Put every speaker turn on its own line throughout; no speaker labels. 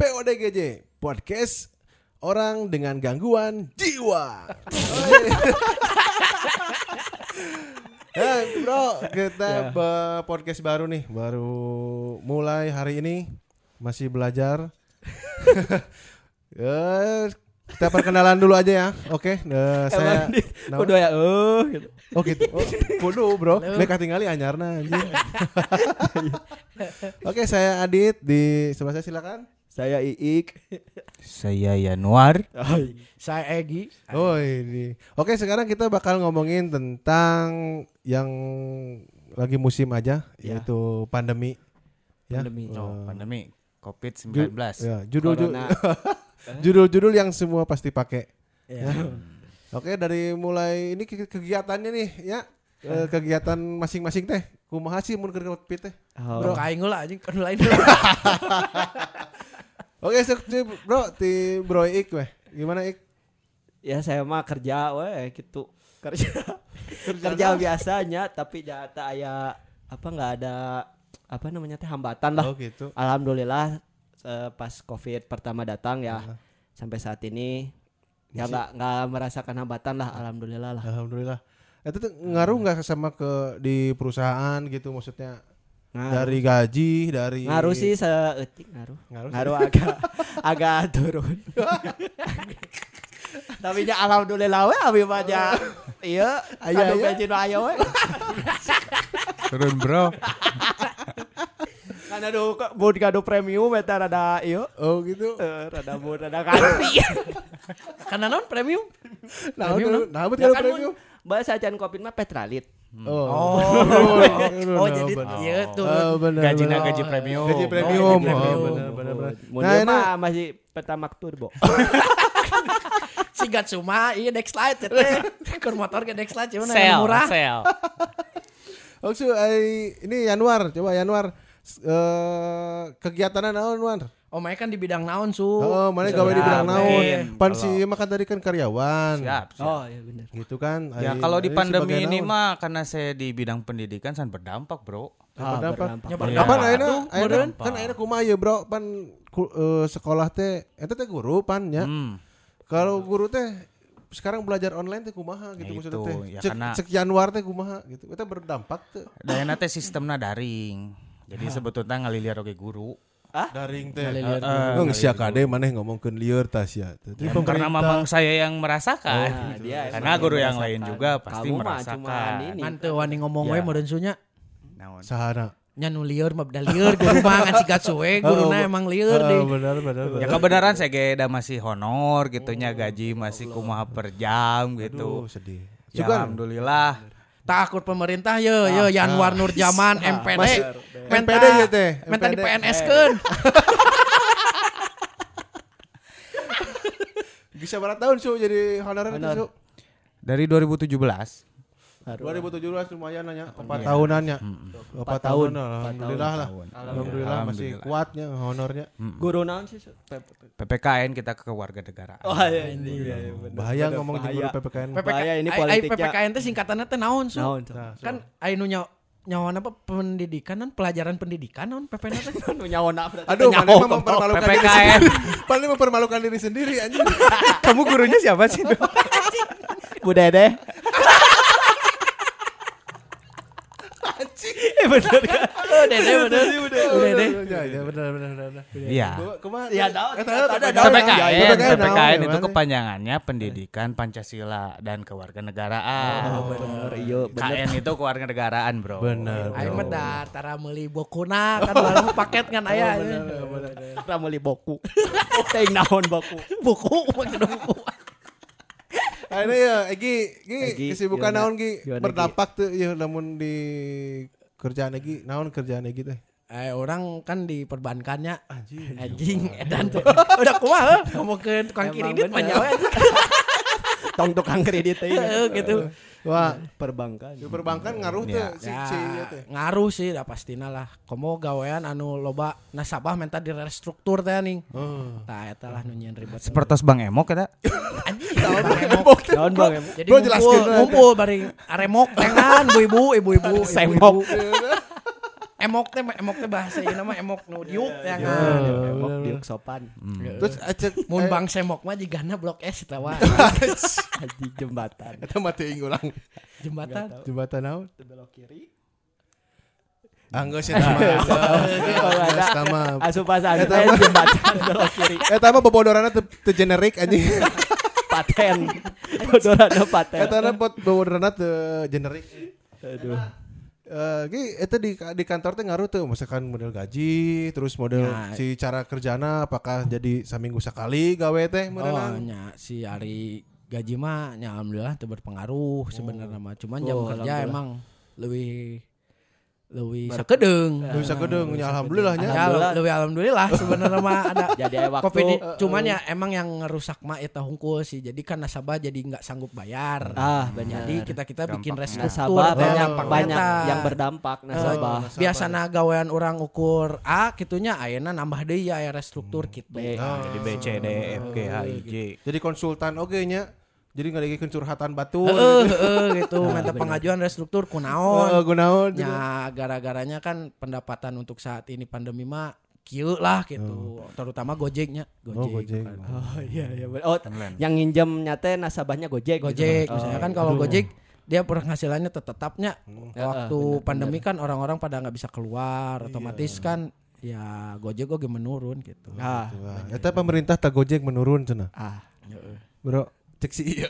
PODGJ Podcast Orang dengan Gangguan Jiwa. Eh, bro, kita be- podcast baru nih, baru mulai hari ini, masih belajar. Eh, kita perkenalan dulu aja ya, oke? eh, saya?
Kudu ya oh gitu.
oh gitu, oh, kudu bro, mereka tinggali anyarna anjing. Oke, saya Adit di sebelah saya silakan.
Saya Iik.
Saya Yanuar.
Saya Egi.
Oh ini. Oke sekarang kita bakal ngomongin tentang yang lagi musim aja,
Ya.
yaitu pandemi. Ya.
Pandemi.
Eh,
Oh, pandemi COVID-19.
ju- ya, judul
Corona.
judul-judul yang semua pasti pakai.
Ya.
Oke dari mulai ini ke- kegiatannya nih ya. Eh, kegiatan masing-masing teh. Kumaha sih mun keur COVID teh?
Bro,
Oh.
kain lah anjing kan lain.
Oke, Ci, Bro, ti Bro Ik weh. Gimana Ik?
Ya saya mah kerja we gitu. Kerja. kerja biasanya tapi jata aya apa nggak ada apa namanya teh hambatan lah.
Oh gitu.
Alhamdulillah eh, pas Covid pertama datang ya
Aha.
sampai saat ini ya nggak nggak merasakan hambatan lah alhamdulillah lah.
Alhamdulillah. Itu tuh ngaruh nggak sama ke di perusahaan gitu maksudnya
Ngaruh.
dari gaji dari
ngaruh sih seetik ngaruh.
Ngaruh.
Ngaruh agak agak turun. Tapi nya alhamdulillah we abi nya iya
Aya,
aya
aya.
gaji nu aya we.
Turun, Bro.
Kan aduh kok mun kado premium eta rada ieu
Oh gitu.
eh, rada mun rada kanti.
Karena non premium.
Nah, nah,
Ya kan
premium.
mun bahasa acan kopi mah petralit.
Oh.
Oh,
oh,
jadi iya tuh.
Oh,
gaji premium.
Gaji
Oh,
premium.
gaji
Oh,
premium.
benar benar benar.
Mun
Nah,
masih pertamax turbo.
Si Gatsuma iya Dexlight ya teh. Keur motor ke Dexlight cuman
Sel,
yang murah.
sel.
Oh, so, ai, ini Januar, coba Januar. Eh kegiatan naon, Januar?
Oh, mereka kan di bidang naon su.
Oh, mana gawe di bidang naon? Pan si makan tadi kan karyawan.
Siap, siap.
Oh iya benar.
Gitu kan.
Ya kalau di pandemi ini mah karena saya di bidang pendidikan sangat berdampak, Bro.
Ah,
berdampak.
berdampak.
Ya,
Apa
berdampak.
pan ayeuna kan ayeuna kumaha ya bro pan ku- eh, sekolah teh eta teh guru pan ya.
Hmm.
Kalau guru teh sekarang belajar online teh kumaha gitu
Ya
maksudnya
itu,
teh.
ya
Cek,
karena-
cek Januar teh kumaha gitu. Eta berdampak teh.
Dayana teh sistemna daring. Jadi sebetulnya ngalilir oge guru.
Daring teh.
Eh,
Nggak sia kade maneh ngomongkeun lieur tas ya. Tapi
Ya, karena memang saya yang merasakan.
Nah, dia
karena guru
yang
yang lain juga pasti
Kamu
merasakan.
cuman ini.
Kan teu wani ngomong we meureun sunya.
Naon?
sahana.
Nya nu lieur mah beda lieur guru mah kan si Gatsu we guruna
Oh,
emang lieur
Oh,
deh.
benar benar.
Ya kebenaran saya geda masih honor gitunya gaji masih kumaha per jam
Aduh,
gitu.
sedih.
Ya, alhamdulillah.
Takut pemerintah ye ye Yanwar Nur Jaman MPD.
Masih-
Menta-
MPD ya teh.
Menta di. PNS keun.
Bisa berapa tahun su jadi honorer itu su?
Dari 2017
2017 lumayan nanya 4 tahunannya. 4
Empat
tahun.
tahun.
Alhamdulillah lah.
tahun.
Alhamdulillah masih kuatnya honornya.
Guru naon sih?
PPKN kita ke warga negara.
Oh iya ini iya, iya, bener.
Bahaya ngomong di guru PPKN.
Bahaya ini politiknya.
PPKN teh singkatannya teh naon su?
Nah, so.
Kan anu nyaw nyawan apa pendidikan non pelajaran pendidikan non PPN teh.
Nu nyawona berarti.
Aduh, mana mah mempermalukan diri
PPKN.
sendiri. Paling mempermalukan diri sendiri anjing.
Kamu gurunya siapa sih?
Bu Dede. Eh bener kan?
Oh, Dede bener. Dede.
Ya, ya benar benar benar.
Iya.
Kumaha?
Iya, tahu.
PPKN,
Ya, ya,
PPKN itu kepanjangannya Pendidikan Pancasila dan Kewarganegaraan.
Oh bener. Iya bener.
KN itu kewarganegaraan, Bro.
Bener.
Aing mah da tara meuli bokuna kan lalu paket kan aya.
Kita meuli boku. Teuing naon boku.
Buku maksudnya buku.
Akhirnya ya, Egi, Egi,
Egi,
kesibukan naon Gi?
Gimana, Gi?
Berdampak tuh ya namun di kerjaan Egi, naon kerjaan Egi teh?
Eh orang kan di perbankannya
Anjing.
anjing edan teh. Udah kumaha ngomongkeun tukang
Emang
kredit
bener.
mah nyawa
Tong tukang kredit.
Heeh, gitu.
Wah,
Perbankan.
di perbankan ngaruh tuh
Ya.
si
Ya,
si teh.
ngaruh sih dah pastinya lah. Komo gawean anu loba nasabah minta direstruktur teh nih.
Oh.
Tah eta lah nu nyieun ribet.
Sepertos Bang Emok kita.
anjing.
Naon bang? em?
Jadi
Bro,
ngumpul,
jelaskeun, Bro.
ngumpul bari aremok tengan ibu-ibu, ibu-ibu,
Semok.
ibu-ibu. Emok teh emok teh bahasa ini nama emok nu diuk ya
Iya.
kan.
Emok diuk sopan.
Terus acek
Mun bang semok mah jigana blok S eta wae.
Di jembatan.
eta mati ulang
Jembatan.
jembatan naon?
Belok kiri.
Enggak sih sama. Sama.
asupan santai jembatan belok kiri.
Eta mah bobodoranna teu teu generik anjing.
Paten. Bodorana paten.
Eta na pot bobodoranna teu generik.
Aduh.
Eh, ge eta di di kantor teh ngaruh tuh misalkan model gaji, terus model
Ya.
si cara kerjana apakah jadi seminggu sekali gawe teh
Oh,
modelan.
nya si Ari gaji mah nya alhamdulillah teu berpengaruh sebenarnya mah. Cuman jam
Oh,
kerja emang lebih
Lu bisa gedung nya alhamdulillah nya.
Ya,
Alhamdulillah.
lebih alhamdulillah sebenarnya mah ada
Jadi waktu.
Covid ini cuman ya emang yang ngerusak mah eta hungkul sih. Jadi kan nasabah jadi nggak sanggup bayar.
Ah, benar.
Jadi kita kita bikin restruktur
nasabah banyak banyak yang berdampak nasabah.
nasabah.
biasana gawean orang ukur A kitunya ayeuna nambah deui ya aya restruktur gitu.
B.
Nah, jadi B C D E F G H I J.
Jadi konsultan oge nya. Jadi nggak ada curhatan batu.
Heeh, heeh, gitu. Minta pengajuan restruktur
Oh,
kunaon.
gunaon.
Ya gara-garanya kan pendapatan untuk saat ini pandemi mah kieu lah gitu. Terutama Gojeknya,
Oh,
Gojek.
Gojek.
Oh iya iya. bener. Oh,
Online.
yang nginjem nyate nasabahnya Gojek. gitu.
Gojek
Oh,
misalnya kan
iya.
kalau Gojek dia penghasilannya tetapnya
Ya,
waktu
bener,
pandemi kan orang-orang pada nggak bisa keluar otomatis kan ya Gojek oge menurun gitu.
Ah,
Wah, Eta pemerintah tak Gojek menurun cenah.
ah.
Bro, cek si iya.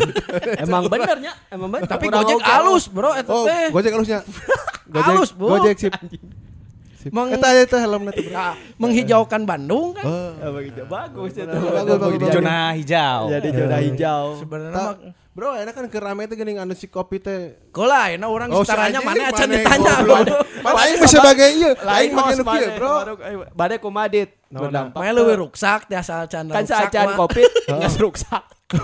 Emang benernya, emang bener.
Tapi
Urang
Gojek
oge.
alus, Bro, eta
Oh,
teh.
Gojek halusnya. Gojek,
Halus, Bu.
Gojek sip.
Meng-
Eta eta helmna teh, Bro.
Ya, menghijaukan Bandung kan.
Oh.
Ah, begitu. Bagus itu.
Bagus, bagus,
zona hijau.
Jadi zona hijau.
Sebenarnya
Bro, enak kan keur rame teh geuning anu si kopi teh.
Kola, enak orang
Oh,
setaranya
si
mana acan ditanya.
Mana aing mah sebagai ieu, aing make nu kieu, Bro.
Bade kumadit.
Naon,
Berdampak.
Makanya lebih ruksak teh asal can
Kan
ruksak
saacan
mah.
covid nggak ruksak.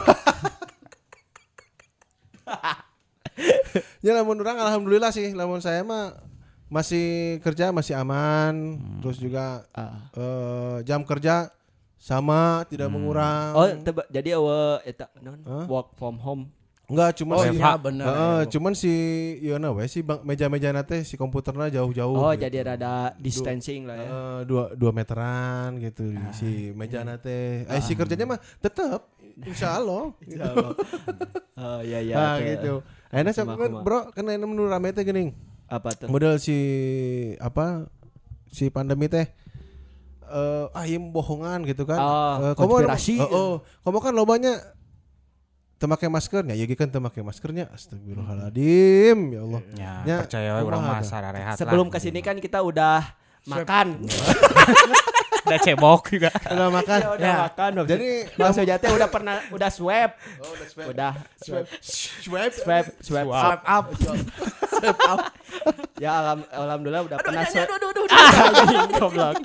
Ya lamun orang alhamdulillah sih, lamun saya mah masih kerja masih aman, terus juga
Ah.
eh, jam kerja sama tidak mengurang.
Oh, teba, jadi awe eta non
Hah?
work from home.
Enggak, cuma
Oh
si
iya bener.
Heeh, cuman si Yona we si bang- meja-meja nate si komputernya jauh-jauh.
Oh,
gitu.
jadi rada distancing lah ya.
Eh, dua dua meteran gitu si meja nate. Eh si kerjanya mah tetap insya Allah. gitu.
Oh iya iya.
Nah,
oke.
gitu. Enak
Kumaha, kumaha.
bro, kan enak menurut rame teh geuning.
Apa tuh?
Model si apa si pandemi teh eh ah ieu bohongan gitu kan.
Oh,
komo-
konspirasi.
Oh, oh, komo kan lobanya temakai maskernya, ya kan temakai maskernya. Astagfirullahaladzim, ya Allah.
Ya,
Ya,
percaya sararehat lah.
Sebelum ke sini kan kita udah makan.
Udah cebok juga.
Udah makan.
Ya, udah
Ya.
makan. Jadi
Jadi
maksudnya teh udah pernah udah swab.
Oh, udah swab.
Udah swab
Swab.
swab swab.
Swipe up. Swipe up.
Ya alham, alhamdulillah udah pernah
Aduh,
swab.
aduh, aduh, aduh.
Ah, goblok.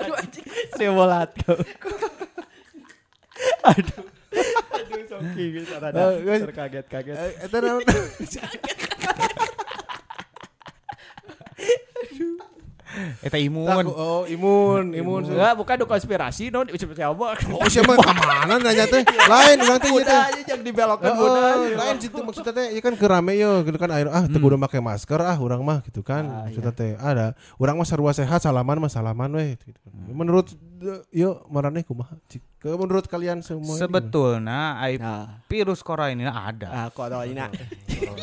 Aduh, anjing.
Simulat kau. Aduh. Aduh, soki gitu rada
Eh,
terkaget-kaget.
Naon?
Eta imun.
Tahu, Oh, imun, imun.
Enggak, bukan do konspirasi, non siapa?
Oh, siapa ke mana nanya teh? Lain orang teh.
Udah aja jangan dibelokkan
Oh,
udah.
lain situ maksudnya teh ieu kan kerame yo gitu kan air ah teu kudu make masker ah urang mah gitu kan
Ah,
maksudnya teh ada urang mah sarua sehat salaman mah salaman we gitu. menurut eh, yo marane kumaha menurut kalian semua
Sebetulnya ai
Nah,
virus corona ini ada.
ah corona.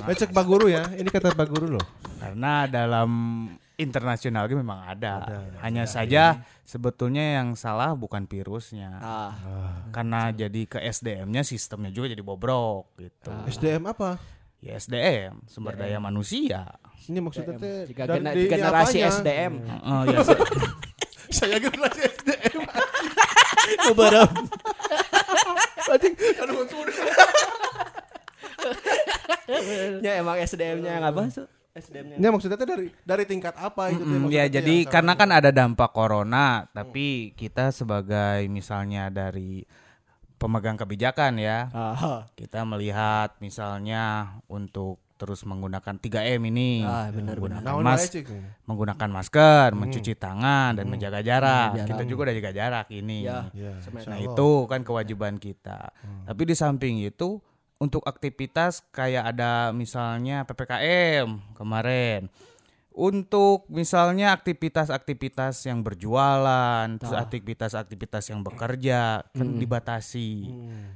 cek Pak Guru ya ini kata Pak Guru loh
Karena dalam internasional ge memang ada. Hanya saja sebetulnya yang salah bukan virusnya.
Ah,
Karena jadi ke SDM-nya sistemnya juga jadi bobrok gitu.
SDM apa
Ya SDM, sumber daya manusia.
ini maksudnya teh
jika generasi
apanya?
SDM.
Heeh, ya
saya generasi SDM
Kubarem.
anjing aduh
Ya emang SDM-nya yang apa? SDM-nya.
ini maksudnya dari dari tingkat apa itu
Mm,
maksudnya
ya
teh
jadi
yang
karena kan ada dampak corona, tapi kita sebagai misalnya dari pemegang kebijakan ya,
Ah,
kita melihat misalnya untuk terus menggunakan 3M ini,
Ah, benar,
menggunakan,
Naon
mas- menggunakan masker, mencuci tangan dan menjaga jarak. Kita juga udah jaga jarak ini.
Ya.
Ya.
Nah itu kan kewajiban kita. Tapi di samping itu untuk aktivitas kayak ada misalnya ppkm kemarin, Untuk misalnya aktivitas-aktivitas yang berjualan, terus
Ah.
aktivitas-aktivitas yang bekerja kan dibatasi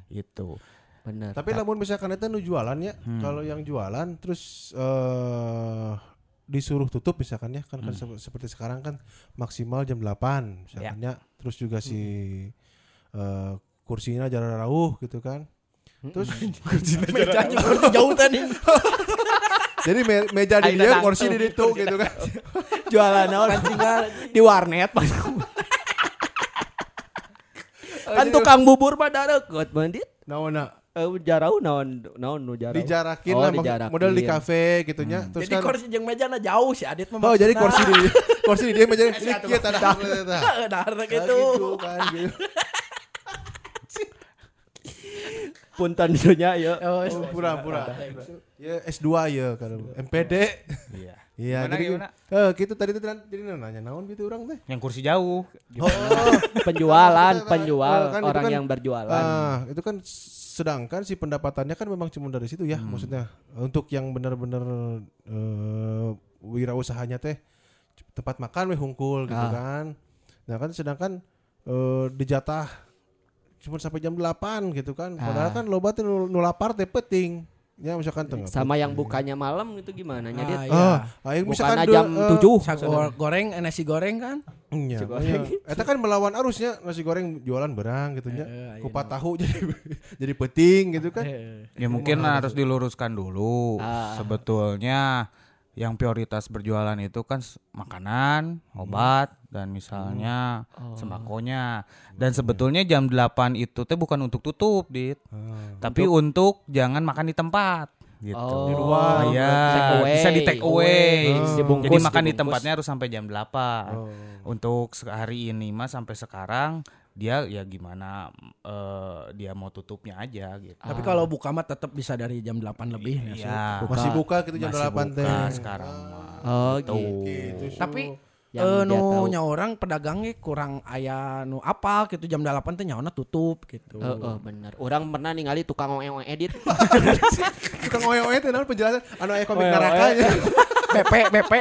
itu.
Bener.
Tapi lamun misalkan itu nu jualan ya, kalau yang jualan terus eh disuruh tutup misalkan ya, kan, kan sep- seperti sekarang kan maksimal jam 8 misalkan ya. Terus juga si eh kursinya jarak rauh gitu kan. Terus
Mejanya kursi jauh tadi.
jadi me- meja di dia, kursi di situ gitu kan.
jualan naon di warnet Mas. kan tukang bubur mah dareut bandit.
Naona
Eh jarau naon naon nu jarau.
dijarakin
Oh,
lah
dijarakin.
model di kafe gitu nya. Terus
Jadi
kan
kursi jeung mejana jauh si Adit mah.
Oh, jadi kursi di kursi di dia meja ini kieu tah dah.
Heeh, dah gitu.
gitu kan gitu.
Punten nya ya.
Oh,
Oh, pura-pura. Ya S2 ya kan MPD.
Iya.
Iya, jadi
gimana?
eh gitu tadi tuh jadi nanya naon gitu orang teh.
Yang kursi jauh.
Oh,
penjualan,
Kan
penjual
itu
orang
kan,
yang berjualan.
ah, itu kan sedangkan si pendapatannya kan memang cuma dari situ ya maksudnya untuk yang benar-benar eh wirausahanya teh tempat makan weh hungkul gitu
Ah.
kan. Nah kan sedangkan eh dijatah cuma sampai jam 8 gitu kan. Padahal
Ah.
kan loba teh nu lapar teh penting. Ya misalkan tengah.
Sama yang bukanya malam itu gimana?
Ah,
Jadi
iya.
Ah, aing misalkan
jam
eh,
7
Sa- go- goreng eh, nasi goreng kan.
Iya, iya. Eta kan melawan arusnya nasi goreng jualan berang gitu nya.
Heeh,
Kupat tahu jadi jadi peting gitu kan.
Ya mungkin harus diluruskan dulu.
Ah.
Sebetulnya yang prioritas berjualan itu kan makanan, obat dan misalnya sembakonya. Dan sebetulnya jam 8 itu teh bukan untuk tutup, Dit. Tapi untuk, jangan makan di tempat gitu.
Oh,
Di luar.
Take away.
bisa di take away.
Oh. Dibungkus,
Jadi makan di
dibungkus.
tempatnya harus sampai jam 8.
Oh.
Untuk hari ini mah sampai sekarang dia ya gimana eh, dia mau tutupnya aja gitu.
Tapi kalau buka mah tetap bisa dari jam 8 lebih ya. sih.
Iya.
Masih buka gitu jam
Masih
8 teh.
buka sekarang mah.
Oh,
Tuh.
Gitu, Su.
Tapi
Yang
eh,
dia
nu
tahu.
nya orang pedagangnya kurang aya nu apa gitu jam 8 teh nyaona tutup gitu.
Oh, oh, bener. Orang pernah ningali tukang oe edit.
Tukang oe-oe teh naon penjelasan anu aya komik neraka nya.
BP BP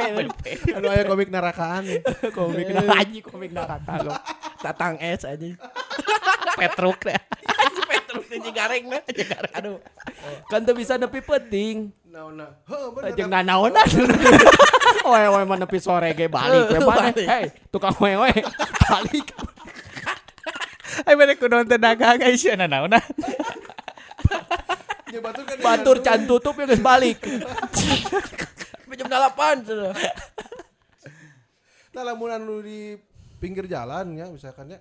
Anu aya komik nerakaan.
komik haji komik neraka.
tatang es aja.
Petruk deh.
Petruk di gareng mah. Aduh.
Kan tuh bisa nepi penting.
Naonna. Heuh bener.
Jeung nanaonan. Oe oe mah nepi sore ge balik we balik. Hei, tukang oe oe balik.
Ay bener kudu nonton dagang guys ya naon
Ya batur kan.
Batur can tutup ya geus balik.
Sampai jam 8 sudah.
Nah, lamun anu di pinggir jalan ya misalkan ya.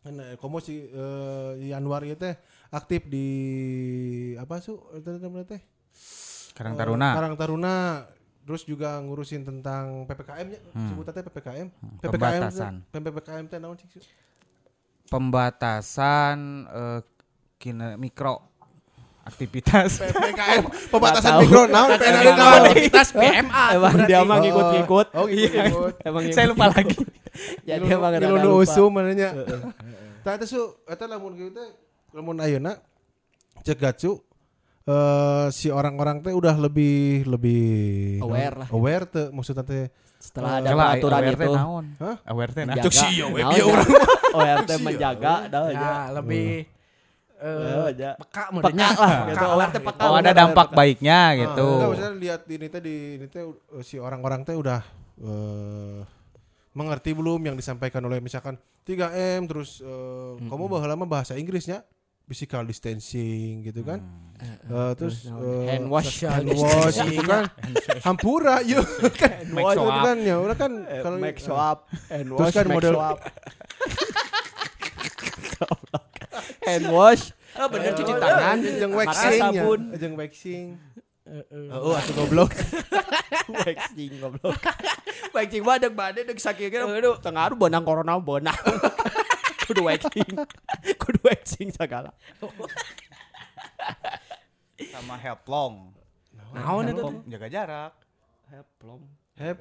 Kan eh, komo si eh, Januar ieu teh aktif di apa su itu namanya teh?
Karang Taruna.
Karang Taruna. Terus juga ngurusin tentang PPKM nya, sebutan teh PPKM. PPKM
Pembatasan.
PPKM teh naon sih?
Pembatasan eh, kina mikro aktivitas.
PPKM pembatasan mikro naon PNL.
Aktivitas PMA.
Emang dia mah ngikut-ngikut.
Oh, ngikut-ngikut.
Emang
Saya lupa lagi.
Jadi emang
ngilu
lupa.
usum mananya. Tah eta su eta lamun kieu teh lamun ayeuna cek gacu eh si orang-orang teh udah lebih lebih
Aware lah.
Aware teh maksudnya teh
Setelah ada
Kala
peraturan
aware teh
itu.
naon?
Hah?
Aware teh naon?
menjaga.
Cuk sih, ya, we,
Naon,
bieu
ja.
urang.
Oh, RT menjaga dah aja.
Ya, lebih eh
Oh, aja.
peka
Peka
modenya.
lah,
Peka
gitu.
lah, gitu.
peka.
Oh ada dampak baiknya
Ah,
gitu.
enggak, maksudnya lihat ini teh di ini teh eh, si orang-orang teh udah eh, mengerti belum yang disampaikan oleh misalkan 3M terus eh, kamu baheula mah bahasa Inggrisnya physical distancing gitu kan. Eh, terus eh,
Hand wash.
hand wash gitu kan. Hampura yuk kan.
Make
itu
up.
kan ya udah kan kalau
make show up hand
Terus
wash
kan
make
model-.
hand wash ah bener cuci tangan
jeung
pakai
waxing ya.
sabun
Jeung waxing. Oh, atuh goblok.
waxing goblok waxing mah deuk bade deuk sakieu ge tengah benang corona benang kudu waxing kudu waxing segala
Sama help long.
Naon itu?
Jaga jarak.
Heplong.
Hep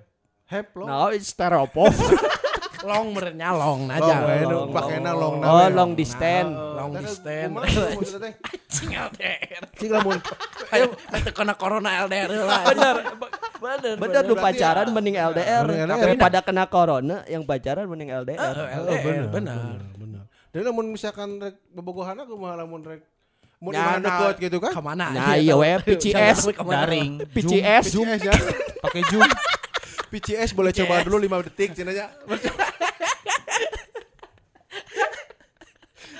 hep lo.
Now it's styrofoam.
Long merenya long
Oh,
aja.
long,
nu pakena long
Oh, long distance.
Long
Tadi
distance. Cing LDR.
Cing lamun
Ayo, nanti kena corona LDR lah.
Bener.
Bener,
Bener lu pacaran mending LDR, daripada kena corona yang pacaran mending LDR.
Eh,
Oh,
LDR,
bener,
bener.
bener, bener. Dan lamun misalkan rek aku mah lamun rek mau
Ya,
di mana
nah,
deket gitu kan?
Ke mana?
Nah, iya we PCS
daring
PCS
PCS ya.
pakai zoom
PCS boleh coba dulu 5 detik cenanya.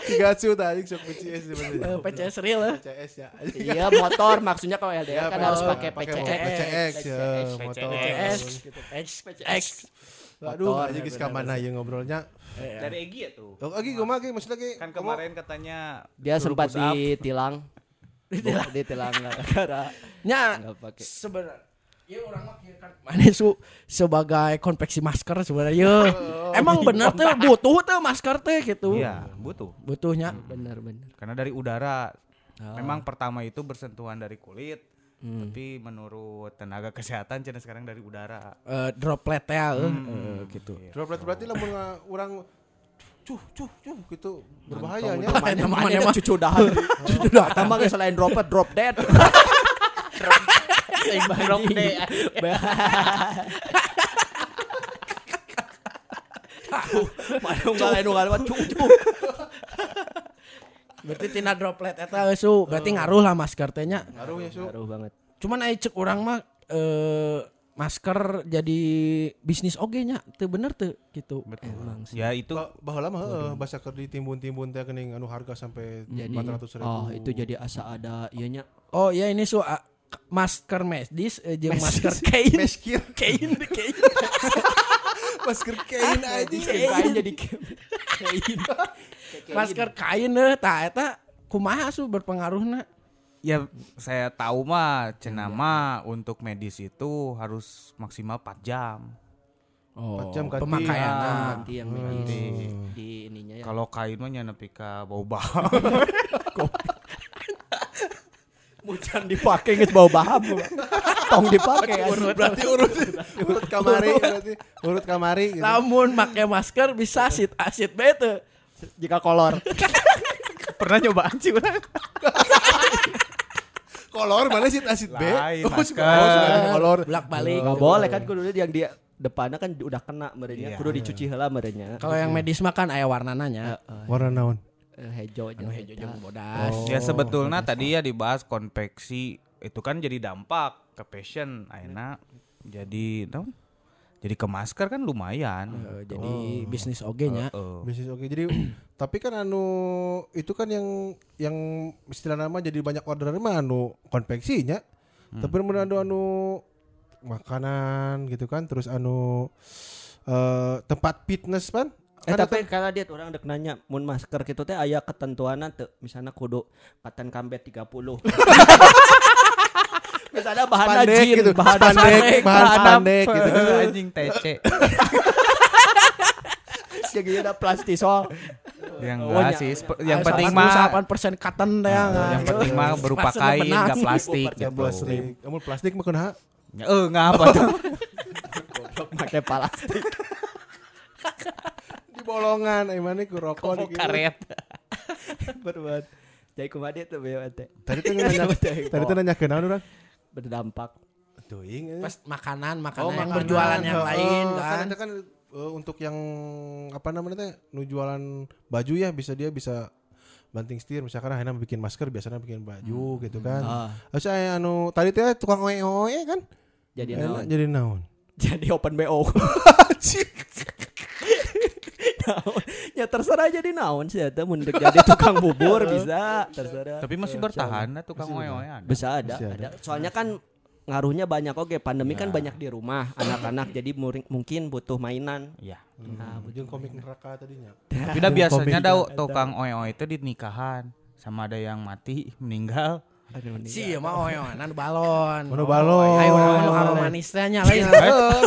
Tiga su tadi sok PCS
Eh,
sebenarnya.
PCS real ya.
PCS ya.
Iya motor maksudnya kalau LDR kan
Ya,
harus
oh,
pakai PCS.
PCX ya, motor.
PCS, X, X.
Aduh,
Motor,
aja geus ka mana ya ngobrolnya.
dari Egi ya tuh
Oh, lagi gua mah ge maksudnya ge
kan kemarin katanya
Dia sempat ditilang. Ditilang. Ditilang gara-gara
Nya sebenarnya ya orang mah kan. Mana su sebagai konveksi masker sebenarnya. Emang bener tuh butuh tuh masker teh gitu.
Iya butuh.
Butuhnya.
Benar-benar.
karena dari udara memang pertama itu bersentuhan dari kulit tapi menurut tenaga kesehatan cina sekarang dari udara.
Eh, droplet ya eh, eh, gitu.
Droplet berarti lamun nga- urang cuh cuh cuh gitu. Berbahayanya.
Mana- mana-
Mana cucu dahan. Cucu dahan. Tambah selain droplet drop dead.
deh
Mana unggal lain unggal mah cucu.
berarti tina droplet eta su. Berarti ngaruh lah masker teh nya.
Ngaruh ya, Su.
Ngaruh banget.
cuman aya cek orang mah eh masker jadi bisnis oge nya. Teu bener teu gitu.
Betul.
Emang sih.
ya itu.
Ba- Baheula mah heeh, basa keur ditimbun-timbun teh geuning anu harga sampai
Jadi
400 ribu.
oh itu jadi asa ada ianya
oh ya ini su masker medis eh, jeung masker kain
Masker
kain kain
masker kain aja.
kain jadi kain.
masker kain eh tah eta kumaha su berpengaruhna?
Ya saya tahu mah cenama untuk medis itu harus maksimal 4 jam.
Oh
jam ganti.
pemakaianna
Ganti yang medis di ininya ya.
kalau kain mah nepi ka bau bau
Mucan dipakai geus bau baham. Tong dipakai.
Berarti urut urut kamari berarti urut kamari gitu.
lamun make masker bisa asid asid bete
Jika kolor.
pernah nyobaan sih orang
Kolor mana sih asid B? Oh,
masker.
oh, kolor.
bolak balik
Enggak boleh kan kudu yang dia depannya kan udah kena merenya.
Iya.
Kudu dicuci heula merenya.
kalau yang medis mah kan aya warnanya nya
Warna naon?
Eh, hejo
anu hejo jeung bodas
ya sebetulnya tadi ya dibahas konveksi. Itu kan jadi dampak ke fashion akhirnya jadi naon? jadi ke masker kan lumayan.
Eh, jadi bisnis oge nya.
Heeh.
Bisnis oke. Jadi tapi kan anu itu kan yang yang istilah nama jadi banyak orderan mah anu konveksinya. Tapi mun anu anu makanan gitu kan terus anu eh tempat fitness kan
Eh
Kan
tapi karena dia orang dek nanya mun masker gitu teh aya ketentuanan teu misalnya kudu katan kambet 30. misalnya bahan
Spandek
jin,
gitu,
bahan
spandek, bahan
bahan
spandek gitu kan.
anjing TC
jadi ada plastisol.
yang
Oh,
enggak
nya-
sih yang penting mah
88% cotton teh
yang penting mah berupa kain enggak plastik
Ya
gitu.
plastik. Kamu plastik mah kunaha?
Ya, eh ngapa tuh
pakai plastik.
Bolongan ai mana ku rokok di
karet
Berbuat. Jadi kumaha teh beo teh
Tadi tuh nanya tadi tuh nanya ke naon urang?
berdampak.
Teuing.
pas makanan makanan
Oh,
yang
makanan.
berjualan yang
Heeh,
lain kan
itu kan eh, untuk yang apa namanya teh nu jualan baju ya bisa dia bisa banting setir misalkan akhirnya bikin masker biasanya bikin baju gitu kan.
Ah,
Terus aya anu tadi teh tukang oe-oe kan.
jadi naon?
jadi naon?
Jadi open BO. Naon? Ya terserah jadi naon sih eta mun dek jadi tukang bubur bisa, terserah.
tapi masih bertahan nah tukang oe-oean
Bisa ada,
Bisa
ada. Soalnya kan ngaruhnya banyak oke pandemi kan banyak di rumah anak-anak jadi muri- mungkin butuh mainan.
Ya
nah
Ujung komik neraka tadinya.
tapi dah biasanya dah tukang oe-oe itu di nikahan sama ada yang mati meninggal.
Aduh, nih.
si mah oyonan balon.
Manu balon.
ayo anu aroma manisnya lain.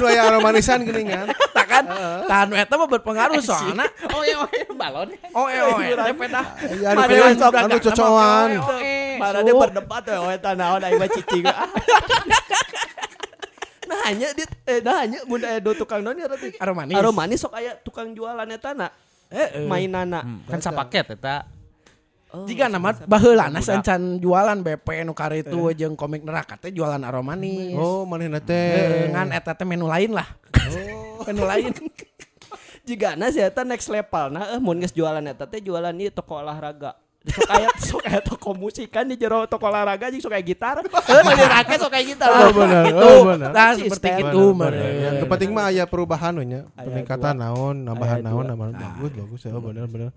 Dua yang aromanisan gini kan.
tahan eta mah berpengaruh soalnya
oe-oe balon
oh eh oh eh teh dah
Iya, anu
Mane
keren,
sok
anu
dagang
cocokan.
nama oe-oe.
Mana
Su.
dia berdebat tuh, oh eta naon aing mah cicing. Nah hanya dia eh nah hanya mun aya do tukang naon ya tadi.
Aroma manis.
Aroma manis sok aya tukang jualan eta na
Eh, eh.
mainana.
Hmm, kan sapaket eta
Jika nama baheulana sancan jualan BP nu karitu jeung komik neraka teh jualan aromanis.
Oh, manehna
Eh,
teh.
ngan eta teh menu lain lah. menu lain.
Jika na si eta next level nah eh mun geus jualan eta teh jualan ieu toko olahraga. Sok aya sok aya toko musik kan di jero toko olahraga jeung sok aya gitar. Heuh mah dirake sok aya gitar.
Oh, benar.
Itu,
Oh, benar.
nah seperti itu
benar. Yang penting mah aya perubahan nya. Peningkatan naon, nambahan naon, nambahan bagus, bagus. Oh, benar, benar.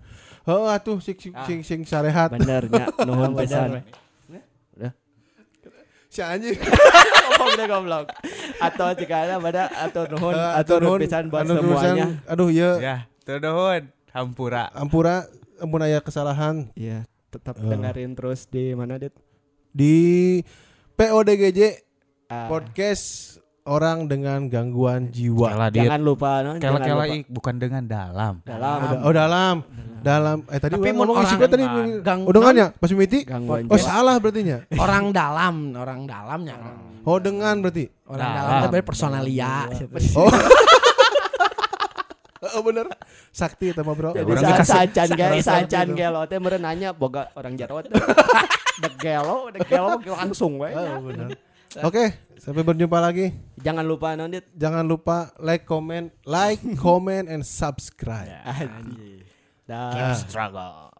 Oh, atuh sing sing sing, sing sarehat.
Bener nya nuhun pisan.
Si anjing.
Deh goblok. Atau jika ada pada atau nuhun
Eh,
atau nuhun
nuhun,
pisan buat
anu
semuanya.
Aduh, ya
Ya, tuduhun. Hampura.
ampura ampun aya kesalahan
Iya, tetap
Eh.
dengerin terus di mana dit?
di PODGJ
Ah,
podcast orang dengan gangguan jiwa.
Kela
jangan lupa no, jangan
Kela-kela
lupa.
ik, bukan dengan dalam.
dalam
Udah, oh dalam, dalam. Eh tadi
Tapi
orang ngomong isi gua tadi
gang-
udah nggak ya, Pas Miti?
gangguan
Oh salah berarti nya.
orang dalam, orang dalamnya.
Oh dengan berarti.
Orang
Dalam.
dalam berarti personalia.
Oh. oh bener. Sakti itu mah bro.
Jadi
Orang
saat
dikasih-
sacan gelo, sacan gelo teh meureun nanya boga orang Jawa. Dek gelo, dek gelo langsung we.
Oh, bener. Oke, sampai berjumpa lagi.
Jangan lupa non dit.
Jangan lupa like, comment, like, comment, and subscribe.
Anjing. Dah.
Struggle.